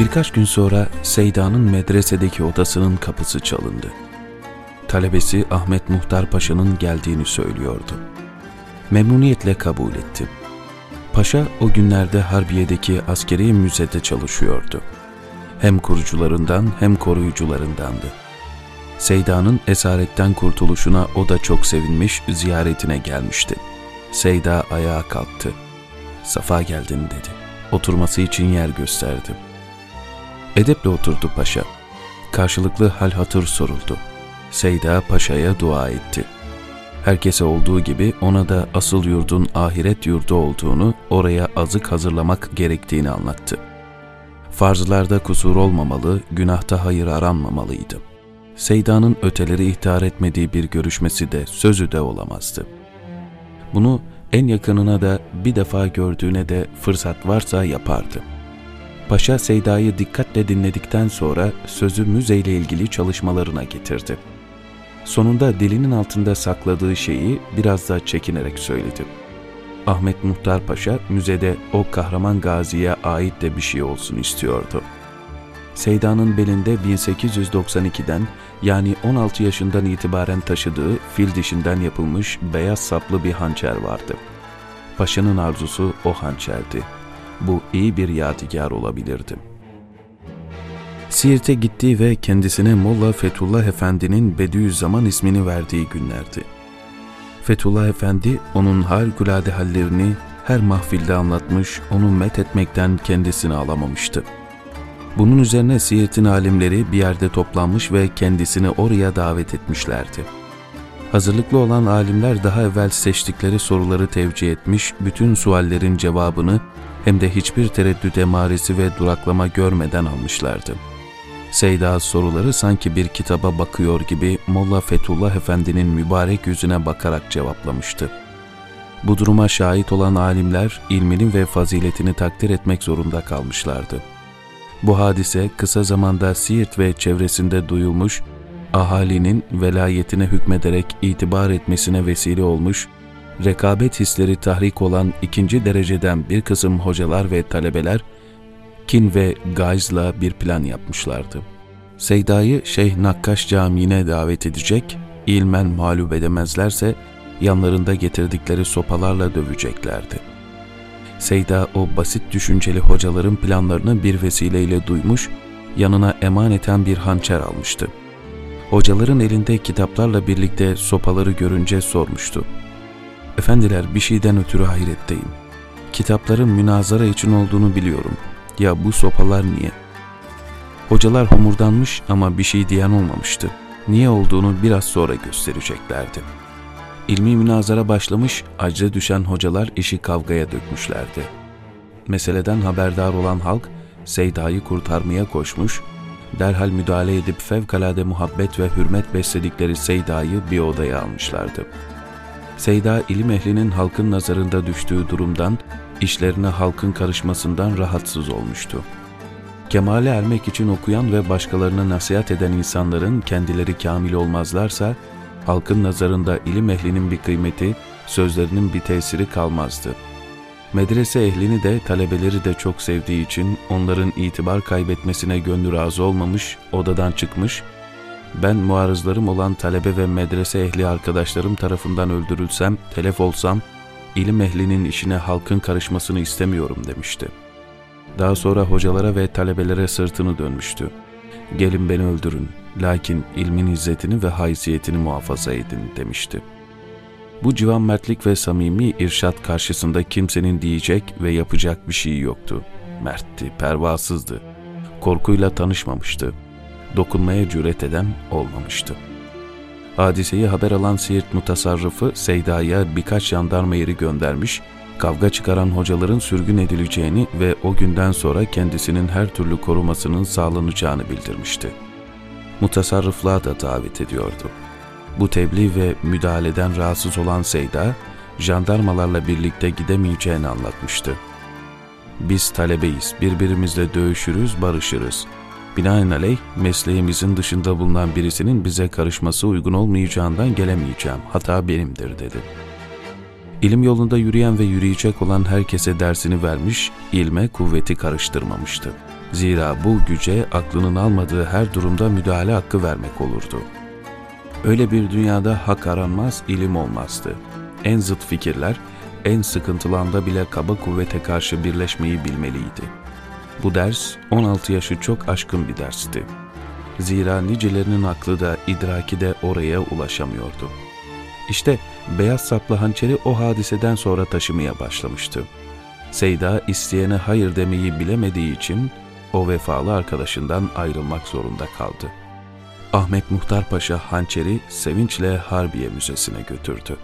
Birkaç gün sonra Seyda'nın medresedeki odasının kapısı çalındı. Talebesi Ahmet Muhtar Paşa'nın geldiğini söylüyordu. Memnuniyetle kabul etti. Paşa o günlerde Harbiye'deki askeri müzede çalışıyordu. Hem kurucularından hem koruyucularındandı. Seyda'nın esaretten kurtuluşuna o da çok sevinmiş, ziyaretine gelmişti. Seyda ayağa kalktı. Safa geldin dedi. Oturması için yer gösterdi. Edeple oturdu paşa. Karşılıklı hal hatır soruldu. Seyda paşaya dua etti. Herkese olduğu gibi ona da asıl yurdun ahiret yurdu olduğunu, oraya azık hazırlamak gerektiğini anlattı. Farzlarda kusur olmamalı, günahta hayır aranmamalıydı. Seyda'nın öteleri ihtar etmediği bir görüşmesi de sözü de olamazdı. Bunu en yakınına da bir defa gördüğüne de fırsat varsa yapardı. Paşa Seyda'yı dikkatle dinledikten sonra sözü müzeyle ilgili çalışmalarına getirdi. Sonunda dilinin altında sakladığı şeyi biraz da çekinerek söyledi. Ahmet Muhtar Paşa müzede o kahraman gaziye ait de bir şey olsun istiyordu. Seyda'nın belinde 1892'den yani 16 yaşından itibaren taşıdığı fil dişinden yapılmış beyaz saplı bir hançer vardı. Paşa'nın arzusu o hançerdi. Bu iyi bir yadigar olabilirdi. Siirt'e gittiği ve kendisine Molla Fethullah Efendi'nin Bediüzzaman ismini verdiği günlerdi. Fethullah Efendi onun harikulade hallerini her mahfilde anlatmış, onu met etmekten kendisini alamamıştı. Bunun üzerine Siirt'in alimleri bir yerde toplanmış ve kendisini oraya davet etmişlerdi. Hazırlıklı olan alimler daha evvel seçtikleri soruları tevcih etmiş, bütün suallerin cevabını hem de hiçbir tereddüt emaresi ve duraklama görmeden almışlardı. Seyda soruları sanki bir kitaba bakıyor gibi Molla Fethullah Efendi'nin mübarek yüzüne bakarak cevaplamıştı. Bu duruma şahit olan alimler ilmini ve faziletini takdir etmek zorunda kalmışlardı. Bu hadise kısa zamanda Siirt ve çevresinde duyulmuş, ahalinin velayetine hükmederek itibar etmesine vesile olmuş, rekabet hisleri tahrik olan ikinci dereceden bir kısım hocalar ve talebeler, kin ve gayzla bir plan yapmışlardı. Seyda'yı Şeyh Nakkaş Camii'ne davet edecek, ilmen mağlup edemezlerse yanlarında getirdikleri sopalarla döveceklerdi. Seyda o basit düşünceli hocaların planlarını bir vesileyle duymuş, yanına emaneten bir hançer almıştı. Hocaların elinde kitaplarla birlikte sopaları görünce sormuştu. Efendiler bir şeyden ötürü hayretteyim. Kitapların münazara için olduğunu biliyorum. Ya bu sopalar niye? Hocalar homurdanmış ama bir şey diyen olmamıştı. Niye olduğunu biraz sonra göstereceklerdi. İlmi münazara başlamış, acre düşen hocalar işi kavgaya dökmüşlerdi. Meseleden haberdar olan halk, Seyda'yı kurtarmaya koşmuş, derhal müdahale edip fevkalade muhabbet ve hürmet besledikleri Seyda'yı bir odaya almışlardı. Seyda ilim ehlinin halkın nazarında düştüğü durumdan, işlerine halkın karışmasından rahatsız olmuştu. Kemale ermek için okuyan ve başkalarına nasihat eden insanların kendileri kamil olmazlarsa, halkın nazarında ilim ehlinin bir kıymeti, sözlerinin bir tesiri kalmazdı. Medrese ehlini de talebeleri de çok sevdiği için onların itibar kaybetmesine gönlü razı olmamış, odadan çıkmış, ben muarızlarım olan talebe ve medrese ehli arkadaşlarım tarafından öldürülsem, telef olsam, ilim ehlinin işine halkın karışmasını istemiyorum demişti. Daha sonra hocalara ve talebelere sırtını dönmüştü. Gelin beni öldürün, lakin ilmin izzetini ve haysiyetini muhafaza edin demişti. Bu civan mertlik ve samimi irşat karşısında kimsenin diyecek ve yapacak bir şey yoktu. Mertti, pervasızdı. Korkuyla tanışmamıştı. Dokunmaya cüret eden olmamıştı. Hadiseyi haber alan Siirt mutasarrıfı Seyda'ya birkaç jandarma yeri göndermiş, kavga çıkaran hocaların sürgün edileceğini ve o günden sonra kendisinin her türlü korumasının sağlanacağını bildirmişti. Mutasarrıflığa da davet ediyordu. Bu tebliğ ve müdahaleden rahatsız olan Seyda, jandarmalarla birlikte gidemeyeceğini anlatmıştı. Biz talebeyiz, birbirimizle dövüşürüz, barışırız. Binaenaleyh mesleğimizin dışında bulunan birisinin bize karışması uygun olmayacağından gelemeyeceğim, hata benimdir dedi. İlim yolunda yürüyen ve yürüyecek olan herkese dersini vermiş, ilme kuvveti karıştırmamıştı. Zira bu güce aklının almadığı her durumda müdahale hakkı vermek olurdu. Öyle bir dünyada hak aranmaz, ilim olmazdı. En zıt fikirler, en sıkıntılı anda bile kaba kuvvete karşı birleşmeyi bilmeliydi. Bu ders 16 yaşı çok aşkın bir dersti. Zira nicelerinin aklı da idraki de oraya ulaşamıyordu. İşte beyaz saplı hançeri o hadiseden sonra taşımaya başlamıştı. Seyda isteyene hayır demeyi bilemediği için o vefalı arkadaşından ayrılmak zorunda kaldı. Ahmet Muhtar Paşa hançeri sevinçle Harbiye Müzesi'ne götürdü.